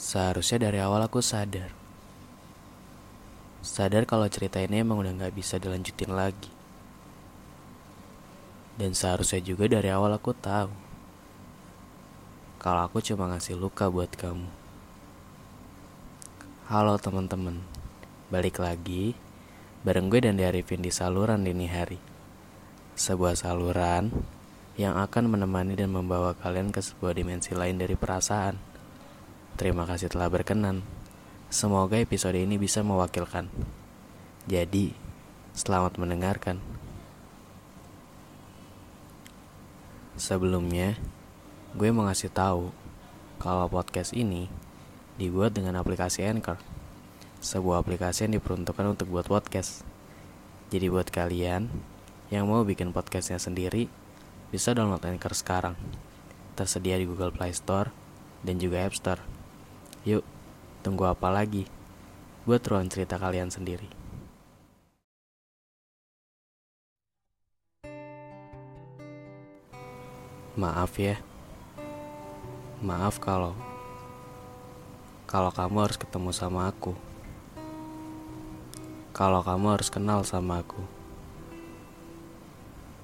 Seharusnya dari awal aku sadar. Sadar kalau cerita ini emang udah gak bisa dilanjutin lagi. Dan seharusnya juga dari awal aku tahu. Kalau aku cuma ngasih luka buat kamu. Halo teman-teman. Balik lagi bareng gue dan Arifin di saluran dini hari. Sebuah saluran yang akan menemani dan membawa kalian ke sebuah dimensi lain dari perasaan. Terima kasih telah berkenan. Semoga episode ini bisa mewakilkan. Jadi, selamat mendengarkan. Sebelumnya, gue mau ngasih tahu kalau podcast ini dibuat dengan aplikasi Anchor. Sebuah aplikasi yang diperuntukkan untuk buat podcast. Jadi buat kalian yang mau bikin podcastnya sendiri, bisa download Anchor sekarang. Tersedia di Google Play Store dan juga App Store. Yuk, tunggu apa lagi? Buat ruang cerita kalian sendiri. Maaf ya. Maaf kalau kalau kamu harus ketemu sama aku. Kalau kamu harus kenal sama aku.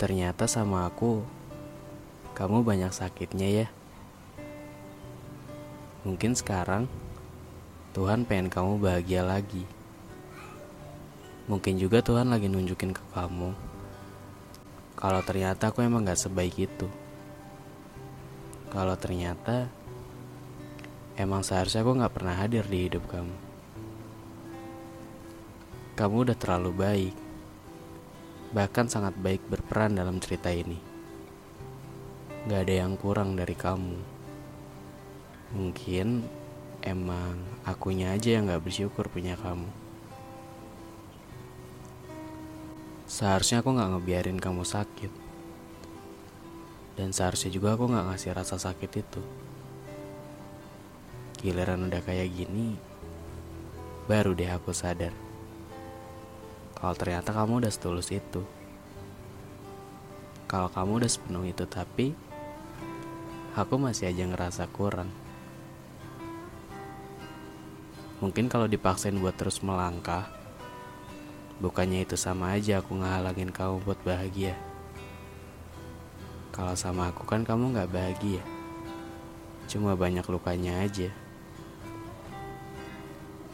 Ternyata sama aku kamu banyak sakitnya ya. Mungkin sekarang Tuhan pengen kamu bahagia lagi. Mungkin juga Tuhan lagi nunjukin ke kamu kalau ternyata aku emang gak sebaik itu. Kalau ternyata emang seharusnya aku gak pernah hadir di hidup kamu. Kamu udah terlalu baik, bahkan sangat baik berperan dalam cerita ini. Gak ada yang kurang dari kamu. Mungkin emang akunya aja yang gak bersyukur punya kamu. Seharusnya aku gak ngebiarin kamu sakit. Dan seharusnya juga aku gak ngasih rasa sakit itu. Giliran udah kayak gini, baru deh aku sadar. Kalau ternyata kamu udah setulus itu. Kalau kamu udah sepenuh itu tapi, aku masih aja ngerasa kurang. Mungkin kalau dipaksain buat terus melangkah, bukannya itu sama aja aku ngehalangin kamu buat bahagia. Kalau sama aku kan kamu gak bahagia, cuma banyak lukanya aja.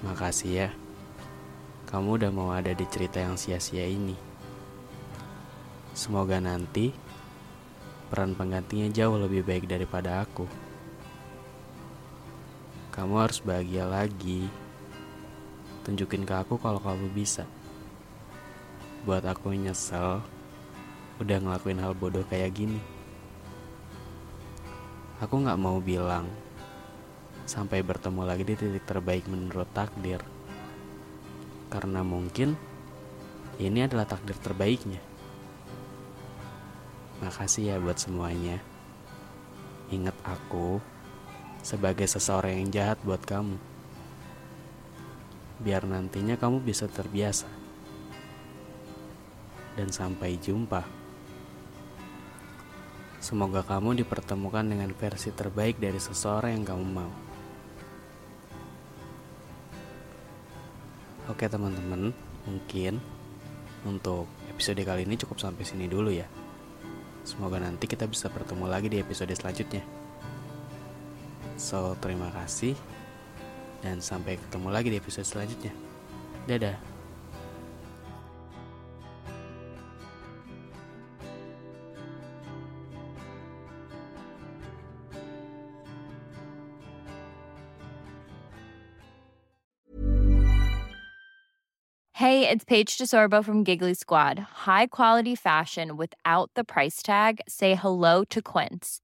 Makasih ya, kamu udah mau ada di cerita yang sia-sia ini. Semoga nanti peran penggantinya jauh lebih baik daripada aku. Kamu harus bahagia lagi. Tunjukin ke aku kalau kamu bisa. Buat aku nyesel udah ngelakuin hal bodoh kayak gini. Aku gak mau bilang sampai bertemu lagi di titik terbaik menurut takdir. Karena mungkin ini adalah takdir terbaiknya. Makasih ya buat semuanya. Ingat aku sebagai seseorang yang jahat buat kamu. Biar nantinya kamu bisa terbiasa. Dan sampai jumpa. Semoga kamu dipertemukan dengan versi terbaik dari seseorang yang kamu mau. Oke teman-teman, mungkin untuk episode kali ini cukup sampai sini dulu ya. Semoga nanti kita bisa bertemu lagi di episode selanjutnya. So, terima kasih dan sampai ketemu lagi di episode selanjutnya. Dadah. Hey, it's Paige DeSorbo from Giggly Squad. High quality fashion without the price tag. Say hello to Quince.